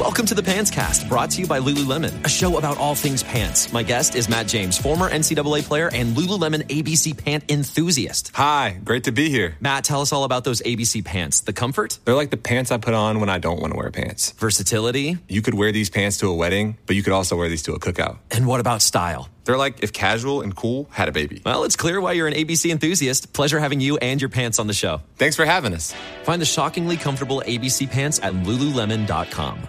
Welcome to the Pants Cast, brought to you by Lululemon, a show about all things pants. My guest is Matt James, former NCAA player and Lululemon ABC pant enthusiast. Hi, great to be here. Matt, tell us all about those ABC pants. The comfort, They're like the pants I put on when I don't want to wear pants. versatility, You could wear these pants to a wedding, but you could also wear these to a cookout. and what about style? They're like if casual and cool had a baby. Well, it's clear why you're an ABC enthusiast. Pleasure having you and your pants on the show. Thanks for having us. Find the shockingly comfortable ABC pants at lululemon.com.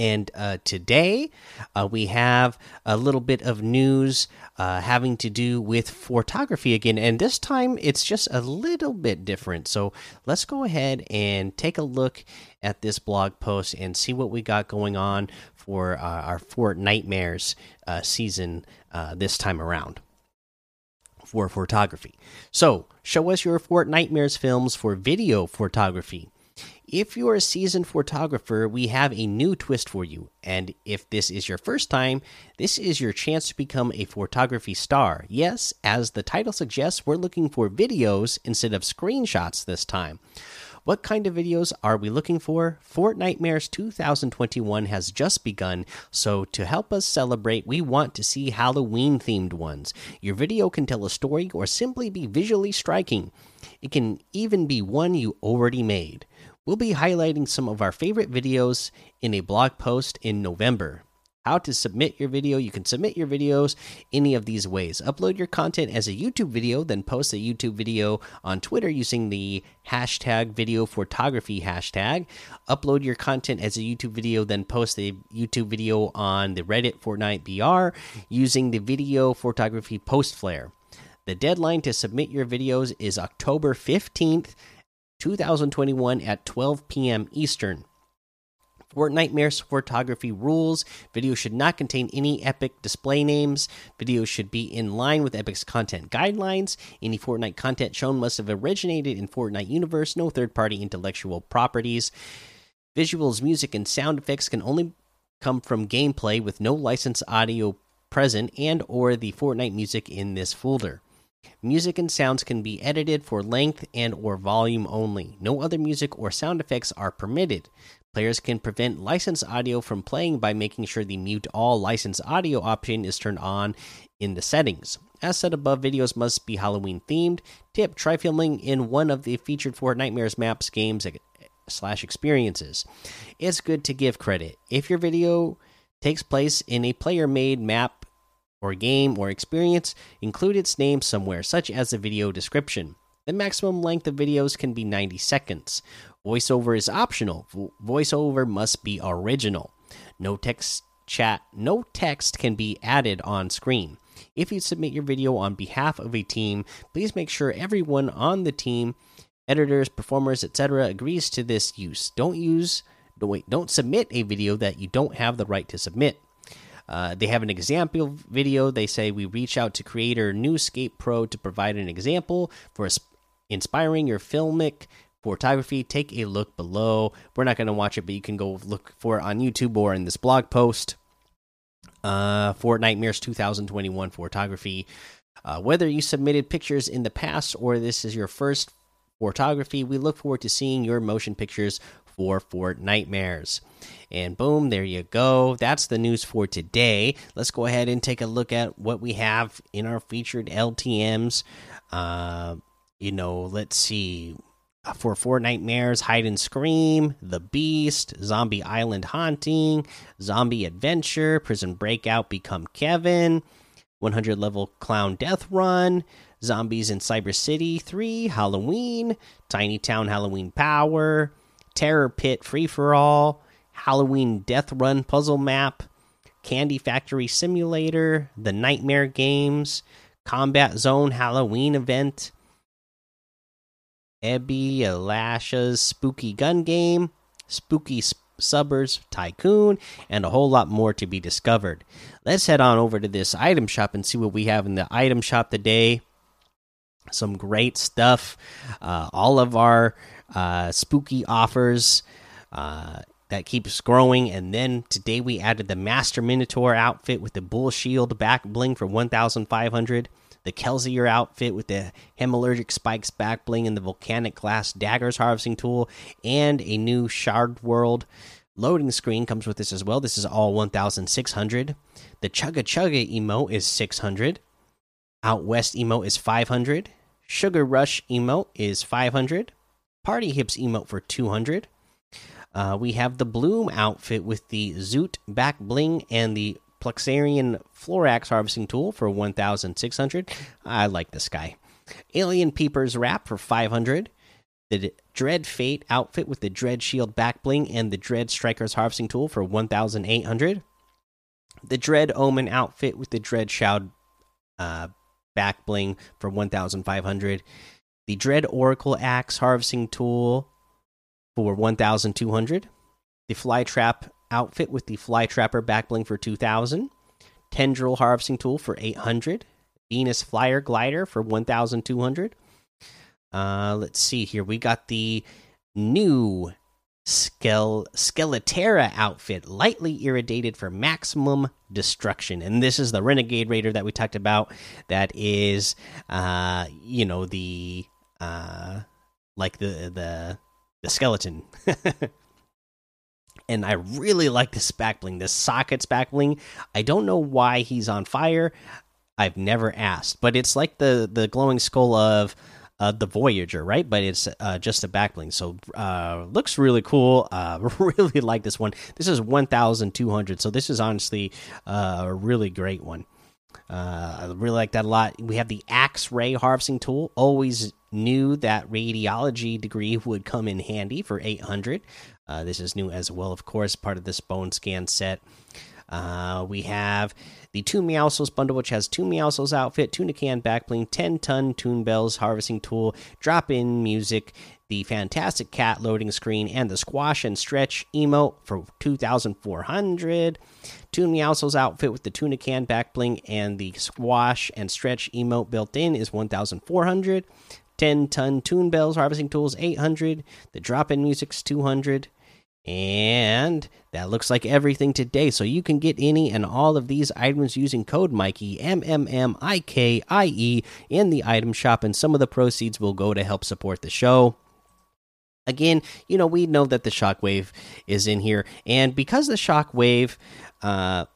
And uh, today uh, we have a little bit of news uh, having to do with photography again. And this time it's just a little bit different. So let's go ahead and take a look at this blog post and see what we got going on for uh, our Fortnitemares uh, season uh, this time around for photography. So, show us your Fortnitemares films for video photography. If you're a seasoned photographer, we have a new twist for you. And if this is your first time, this is your chance to become a photography star. Yes, as the title suggests, we're looking for videos instead of screenshots this time. What kind of videos are we looking for? Fortnitemares 2021 has just begun, so to help us celebrate, we want to see Halloween themed ones. Your video can tell a story or simply be visually striking. It can even be one you already made. We'll be highlighting some of our favorite videos in a blog post in November. How to submit your video. You can submit your videos any of these ways. Upload your content as a YouTube video, then post a YouTube video on Twitter using the hashtag video Fortography hashtag. Upload your content as a YouTube video, then post a YouTube video on the Reddit Fortnite BR using the video Fortography post flare. The deadline to submit your videos is October 15th, 2021 at 12 p.m. Eastern. Fortnitemares Fortography rules. Video should not contain any Epic display names. Video should be in line with Epic's content guidelines. Any Fortnite content shown must have originated in Fortnite universe. No third-party intellectual properties. Visuals, music, and sound effects can only come from gameplay with no licensed audio present and or the Fortnite music in this folder. Music and sounds can be edited for length and or volume only. No other music or sound effects are permitted. Players can prevent licensed audio from playing by making sure the mute all licensed audio option is turned on in the settings. As said above, videos must be Halloween themed. Tip: Try filming in one of the featured Fortnitemares maps, games slash experiences. It's good to give credit. If your video takes place in a player-made map or game or experience, include its name somewhere, such as the video description. The maximum length of videos can be 90 seconds. Voiceover is optional. Vo voiceover must be original. No text chat, no text can be added on screen. If you submit your video on behalf of a team, please make sure everyone on the team, editors, performers, etc., agrees to this use. Don't use don't wait, don't submit a video that you don't have the right to submit. Uh, they have an example video. They say we reach out to creator Newscape Pro to provide an example for inspiring your filmic photography. Take a look below. We're not going to watch it, but you can go look for it on YouTube or in this blog post. Uh, Fortnitemares 2021 photography. Uh, whether you submitted pictures in the past or this is your first photography, we look forward to seeing your motion pictures for Fortnitemares. And boom, there you go. That's the news for today. Let's go ahead and take a look at what we have in our featured LTMs. Uh, you know, let's see. for Fortnitemares, Hide and Scream, The Beast, Zombie Island Haunting, Zombie Adventure, Prison Breakout, Become Kevin, 100 level Clown Death Run, Zombies in Cyber City 3, Halloween, Tiny Town Halloween Power, Terror Pit Free for All, Halloween Death Run Puzzle Map, Candy Factory Simulator, The Nightmare Games, Combat Zone Halloween Event, Ebby Alasha's Spooky Gun Game, Spooky Suburbs Tycoon, and a whole lot more to be discovered. Let's head on over to this item shop and see what we have in the item shop today. Some great stuff. Uh, all of our uh, spooky offers. Uh, that keeps growing. And then today we added the Master Minotaur outfit with the Bull Shield back bling for 1,500 the Kelsier outfit with the Hemalurgic Spikes back bling and the Volcanic Glass Daggers harvesting tool, and a new Shard World loading screen comes with this as well. This is all 1,600. The Chugga Chugga emote is 600. Out West emote is 500. Sugar Rush emote is 500. Party Hips emote for 200. Uh, we have the Bloom outfit with the Zoot back bling and the Plexarian Florax harvesting tool for 1,600. I like this guy. Alien Peepers wrap for 500. The Dread Fate outfit with the Dread Shield back bling and the Dread Strikers harvesting tool for 1,800. The Dread Omen outfit with the Dread Shroud uh, back bling for 1,500. The Dread Oracle Axe harvesting tool for 1,200. The Fly Trap outfit with the Fly Trapper backbling for 2000, Tendril harvesting tool for 800, Venus Flyer glider for 1200. Uh, let's see here. We got the new Skele Skeletera outfit, lightly irradiated for maximum destruction. And this is the Renegade Raider that we talked about. That is, uh, you know, the uh, like the the the skeleton. and I really like this backbling, this sockets backbling. I don't know why he's on fire. I've never asked, but it's like the the glowing skull of uh, the Voyager, right? But it's uh, just a backbling, so uh, looks really cool. Uh, really like this one. This is one thousand two hundred, so this is honestly uh, a really great one. Uh, I really like that a lot. We have the Axe Ray harvesting tool. Always knew that radiology degree would come in handy for 800. Uh, this is new as well, of course, part of this bone scan set. Uh, we have the Toon Meowscles bundle, which has Toon Meowscles outfit, Tunican backbling, 10 ton Toon Bells harvesting tool, drop in music, the Fantastic Cat loading screen, and the Squash and Stretch emote for 2,400. Toon Meowscles outfit with the Tunican backbling and the Squash and Stretch emote built in is 1,400. 10 ton Toon Bells harvesting tools 800. The drop in music's 200. And that looks like everything today. So you can get any and all of these items using code Mikey M M M I K I E in the item shop, and some of the proceeds will go to help support the show. Again, you know we know that the shockwave is in here, and because the shockwave uh,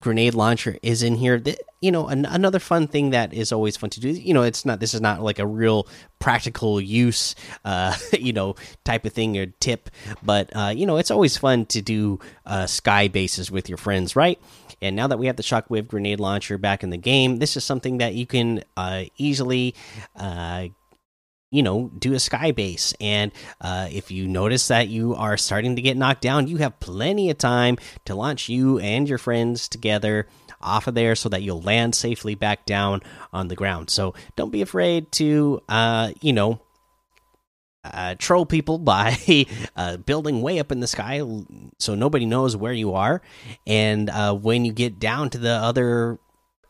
grenade launcher is in here. You know an another fun thing that is always fun to do you know it's not this is not like a real practical use uh you know type of thing or tip but uh you know it's always fun to do uh sky bases with your friends right? And now that we have the shockwave grenade launcher back in the game this is something that you can uh easily uh you know do a sky base. And uh, if you notice that you are starting to get knocked down you have plenty of time to launch you and your friends together off of there so that you'll land safely back down on the ground. So don't be afraid to uh, you know uh, troll people by uh, building way up in the sky so nobody knows where you are. And uh, when you get down to the other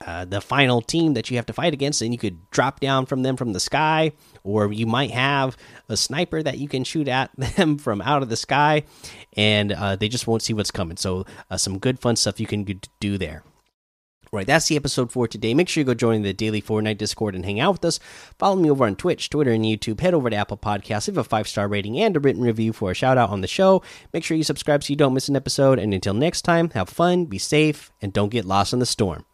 uh, the final team that you have to fight against, and you could drop down from them from the sky, or you might have a sniper that you can shoot at them from out of the sky, and uh, they just won't see what's coming. So, uh, some good fun stuff you can do there. Right, that's the episode for today. Make sure you go join the daily Fortnite Discord and hang out with us. Follow me over on Twitch, Twitter, and YouTube. Head over to Apple Podcasts, leave a five star rating and a written review for a shout out on the show. Make sure you subscribe so you don't miss an episode. And until next time, have fun, be safe, and don't get lost in the storm.